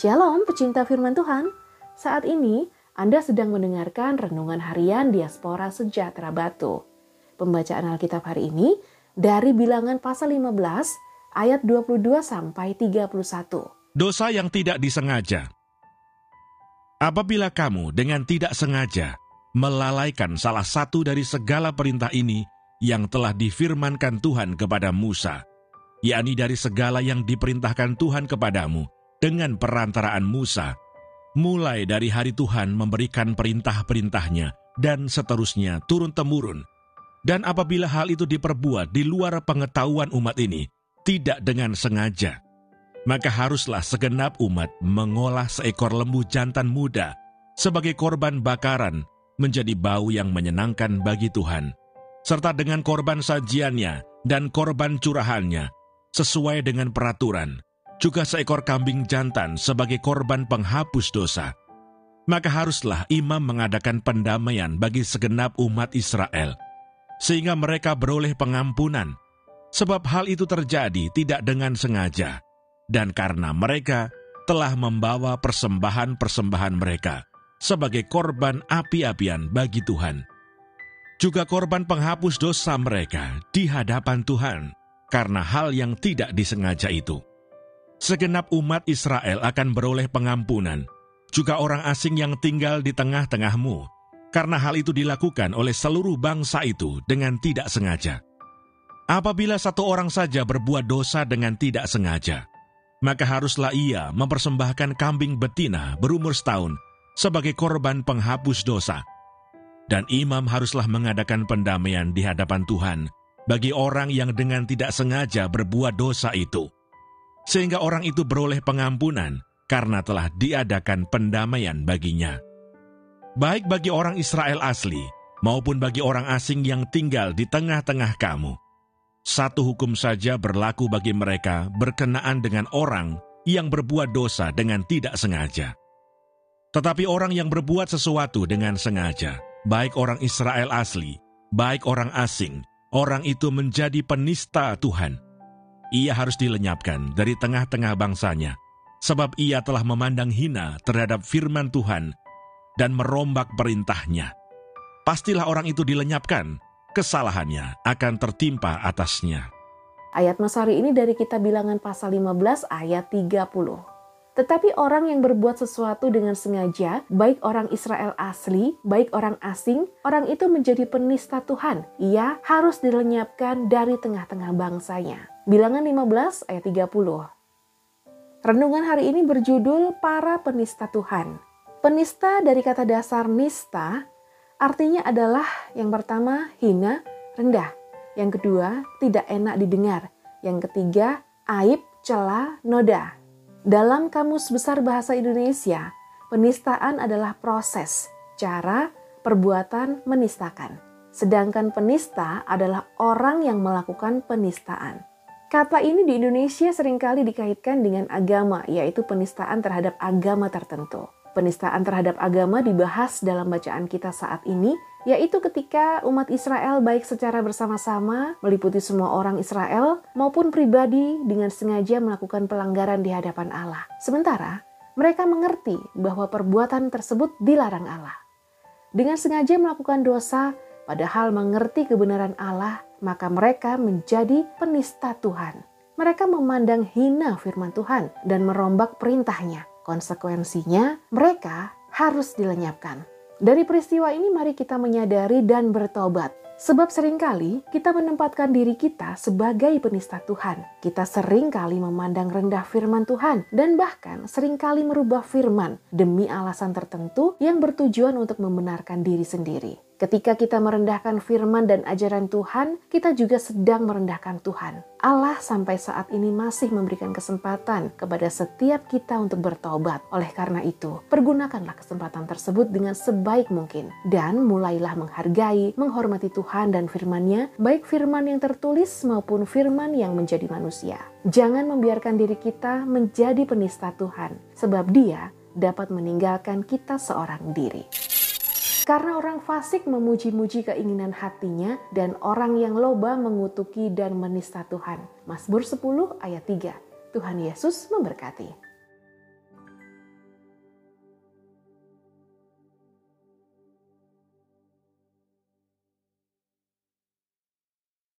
Shalom pecinta firman Tuhan. Saat ini Anda sedang mendengarkan renungan harian Diaspora Sejahtera Batu. Pembacaan Alkitab hari ini dari bilangan pasal 15 ayat 22 sampai 31. Dosa yang tidak disengaja. Apabila kamu dengan tidak sengaja melalaikan salah satu dari segala perintah ini yang telah difirmankan Tuhan kepada Musa, yakni dari segala yang diperintahkan Tuhan kepadamu, dengan perantaraan Musa, mulai dari hari Tuhan memberikan perintah-perintahnya dan seterusnya turun-temurun. Dan apabila hal itu diperbuat di luar pengetahuan umat ini, tidak dengan sengaja, maka haruslah segenap umat mengolah seekor lembu jantan muda sebagai korban bakaran menjadi bau yang menyenangkan bagi Tuhan, serta dengan korban sajiannya dan korban curahannya, sesuai dengan peraturan, juga seekor kambing jantan sebagai korban penghapus dosa. Maka haruslah imam mengadakan pendamaian bagi segenap umat Israel, sehingga mereka beroleh pengampunan, sebab hal itu terjadi tidak dengan sengaja, dan karena mereka telah membawa persembahan-persembahan mereka sebagai korban api-apian bagi Tuhan. Juga korban penghapus dosa mereka di hadapan Tuhan karena hal yang tidak disengaja itu segenap umat Israel akan beroleh pengampunan, juga orang asing yang tinggal di tengah-tengahmu, karena hal itu dilakukan oleh seluruh bangsa itu dengan tidak sengaja. Apabila satu orang saja berbuat dosa dengan tidak sengaja, maka haruslah ia mempersembahkan kambing betina berumur setahun sebagai korban penghapus dosa. Dan imam haruslah mengadakan pendamaian di hadapan Tuhan bagi orang yang dengan tidak sengaja berbuat dosa itu sehingga orang itu beroleh pengampunan karena telah diadakan pendamaian baginya. Baik bagi orang Israel asli maupun bagi orang asing yang tinggal di tengah-tengah kamu. Satu hukum saja berlaku bagi mereka berkenaan dengan orang yang berbuat dosa dengan tidak sengaja. Tetapi orang yang berbuat sesuatu dengan sengaja, baik orang Israel asli, baik orang asing, orang itu menjadi penista Tuhan ia harus dilenyapkan dari tengah-tengah bangsanya, sebab ia telah memandang hina terhadap firman Tuhan dan merombak perintahnya. Pastilah orang itu dilenyapkan, kesalahannya akan tertimpa atasnya. Ayat Masari ini dari kita bilangan pasal 15 ayat 30. Tetapi orang yang berbuat sesuatu dengan sengaja, baik orang Israel asli, baik orang asing, orang itu menjadi penista Tuhan. Ia harus dilenyapkan dari tengah-tengah bangsanya. Bilangan 15 ayat 30. Renungan hari ini berjudul Para Penista Tuhan. Penista dari kata dasar nista artinya adalah yang pertama hina, rendah. Yang kedua tidak enak didengar. Yang ketiga aib, celah, noda. Dalam Kamus Besar Bahasa Indonesia, penistaan adalah proses, cara, perbuatan menistakan. Sedangkan penista adalah orang yang melakukan penistaan. Kata ini di Indonesia sering kali dikaitkan dengan agama, yaitu penistaan terhadap agama tertentu. Penistaan terhadap agama dibahas dalam bacaan kita saat ini yaitu ketika umat Israel baik secara bersama-sama meliputi semua orang Israel maupun pribadi dengan sengaja melakukan pelanggaran di hadapan Allah. Sementara mereka mengerti bahwa perbuatan tersebut dilarang Allah. Dengan sengaja melakukan dosa, padahal mengerti kebenaran Allah, maka mereka menjadi penista Tuhan. Mereka memandang hina firman Tuhan dan merombak perintahnya. Konsekuensinya, mereka harus dilenyapkan. Dari peristiwa ini mari kita menyadari dan bertobat. Sebab sering kali kita menempatkan diri kita sebagai penista Tuhan. Kita sering kali memandang rendah firman Tuhan dan bahkan sering kali merubah firman demi alasan tertentu yang bertujuan untuk membenarkan diri sendiri. Ketika kita merendahkan firman dan ajaran Tuhan, kita juga sedang merendahkan Tuhan. Allah sampai saat ini masih memberikan kesempatan kepada setiap kita untuk bertobat. Oleh karena itu, pergunakanlah kesempatan tersebut dengan sebaik mungkin dan mulailah menghargai, menghormati Tuhan dan firman-Nya, baik firman yang tertulis maupun firman yang menjadi manusia. Jangan membiarkan diri kita menjadi penista Tuhan, sebab Dia dapat meninggalkan kita seorang diri. Karena orang fasik memuji-muji keinginan hatinya dan orang yang loba mengutuki dan menista Tuhan. Mazmur 10 ayat 3. Tuhan Yesus memberkati.